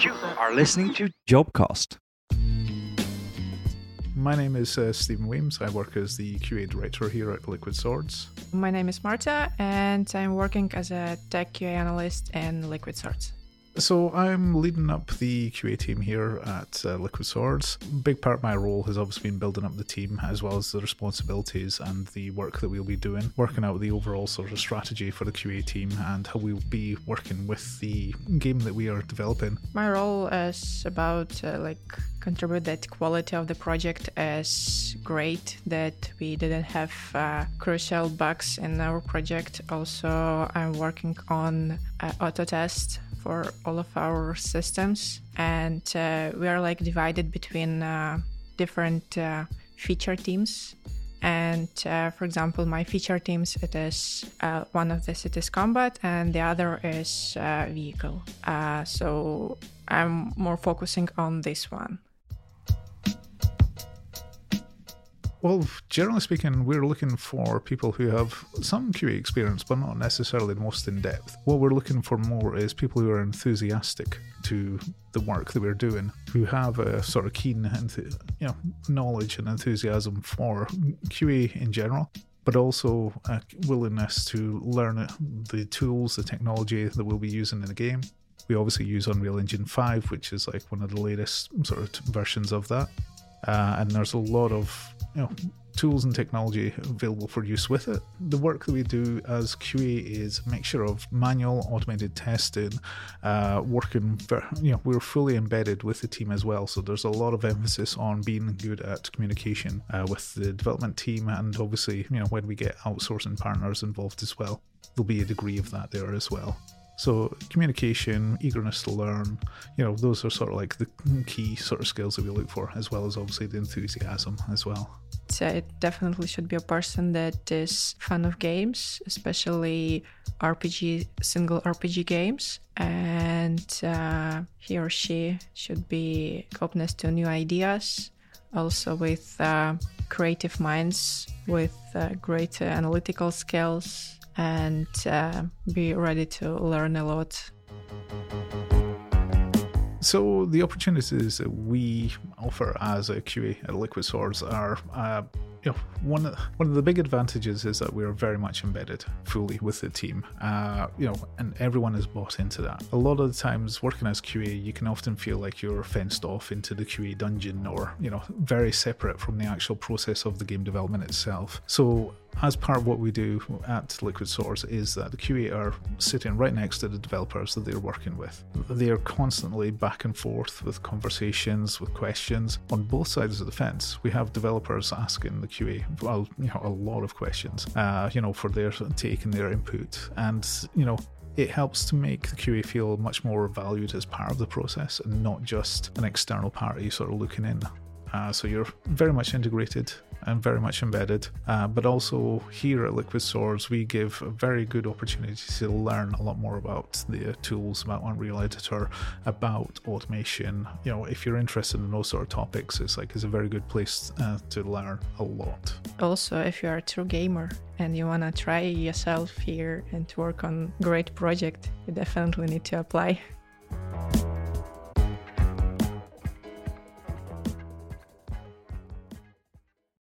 You are listening to Jobcast. My name is uh, Steven Wemyss. I work as the QA director here at Liquid Swords. My name is Marta, and I'm working as a tech QA analyst in Liquid Swords. So I'm leading up the QA team here at uh, Liquid Swords. Big part of my role has obviously been building up the team as well as the responsibilities and the work that we'll be doing, working out the overall sort of strategy for the QA team and how we'll be working with the game that we are developing. My role is about uh, like contribute that quality of the project is great that we didn't have uh, crucial bugs in our project also i'm working on uh, auto test for all of our systems. And uh, we are like divided between uh, different uh, feature teams. And uh, for example my feature teams it is uh, one of this it is combat and the other is vehicle. So i'm more focusing on this one Well, generally speaking, we're looking for people who have some QA experience, but not necessarily the most in depth. What we're looking for more is people who are enthusiastic to the work that we're doing, who have a sort of keen, you know, knowledge and enthusiasm for QA in general, but also a willingness to learn the tools, the technology that we'll be using in the game. We obviously use Unreal Engine 5, which is like one of the latest sort of versions of that. Uh, and there's a lot of you know tools and technology available for use with it. The work that we do as QA is a mixture of manual, automated testing, uh, working. For, you know, we're fully embedded with the team as well, so there's a lot of emphasis on being good at communication uh, with the development team, and obviously, you know, when we get outsourcing partners involved as well, there'll be a degree of that there as well. So communication, eagerness to learn, you know, those are sort of like the key sort of skills that we look for, as well as obviously the enthusiasm as well. So it definitely should be a person that is fan of games, especially RPG, single RPG games, and uh, he or she should be openness to new ideas, also with uh, creative minds, with uh, great analytical skills, and uh, be ready to learn a lot. So the opportunities that we offer as a QA at Liquid Swords are uh, you know, one of, one of the big advantages is that we're very much embedded fully with the team. Uh, you know, and everyone is bought into that. A lot of the times, working as QA, you can often feel like you're fenced off into the QA dungeon, or you know, very separate from the actual process of the game development itself. So as part of what we do at Liquid Swords is that the QA are sitting right next to the developers that they're working with. They are constantly back and forth with conversations, with questions on both sides of the fence. We have developers asking the QA, well, you know, a lot of questions, uh, you know, for their take and their input, and you know, it helps to make the QA feel much more valued as part of the process and not just an external party sort of looking in. Uh, so you're very much integrated and very much embedded. Uh, but also here at Liquid Swords, we give a very good opportunity to learn a lot more about the tools, about Unreal Editor, about automation. You know, if you're interested in those sort of topics, it's like it's a very good place uh, to learn a lot. Also, if you're a true gamer and you want to try yourself here and to work on great project, you definitely need to apply.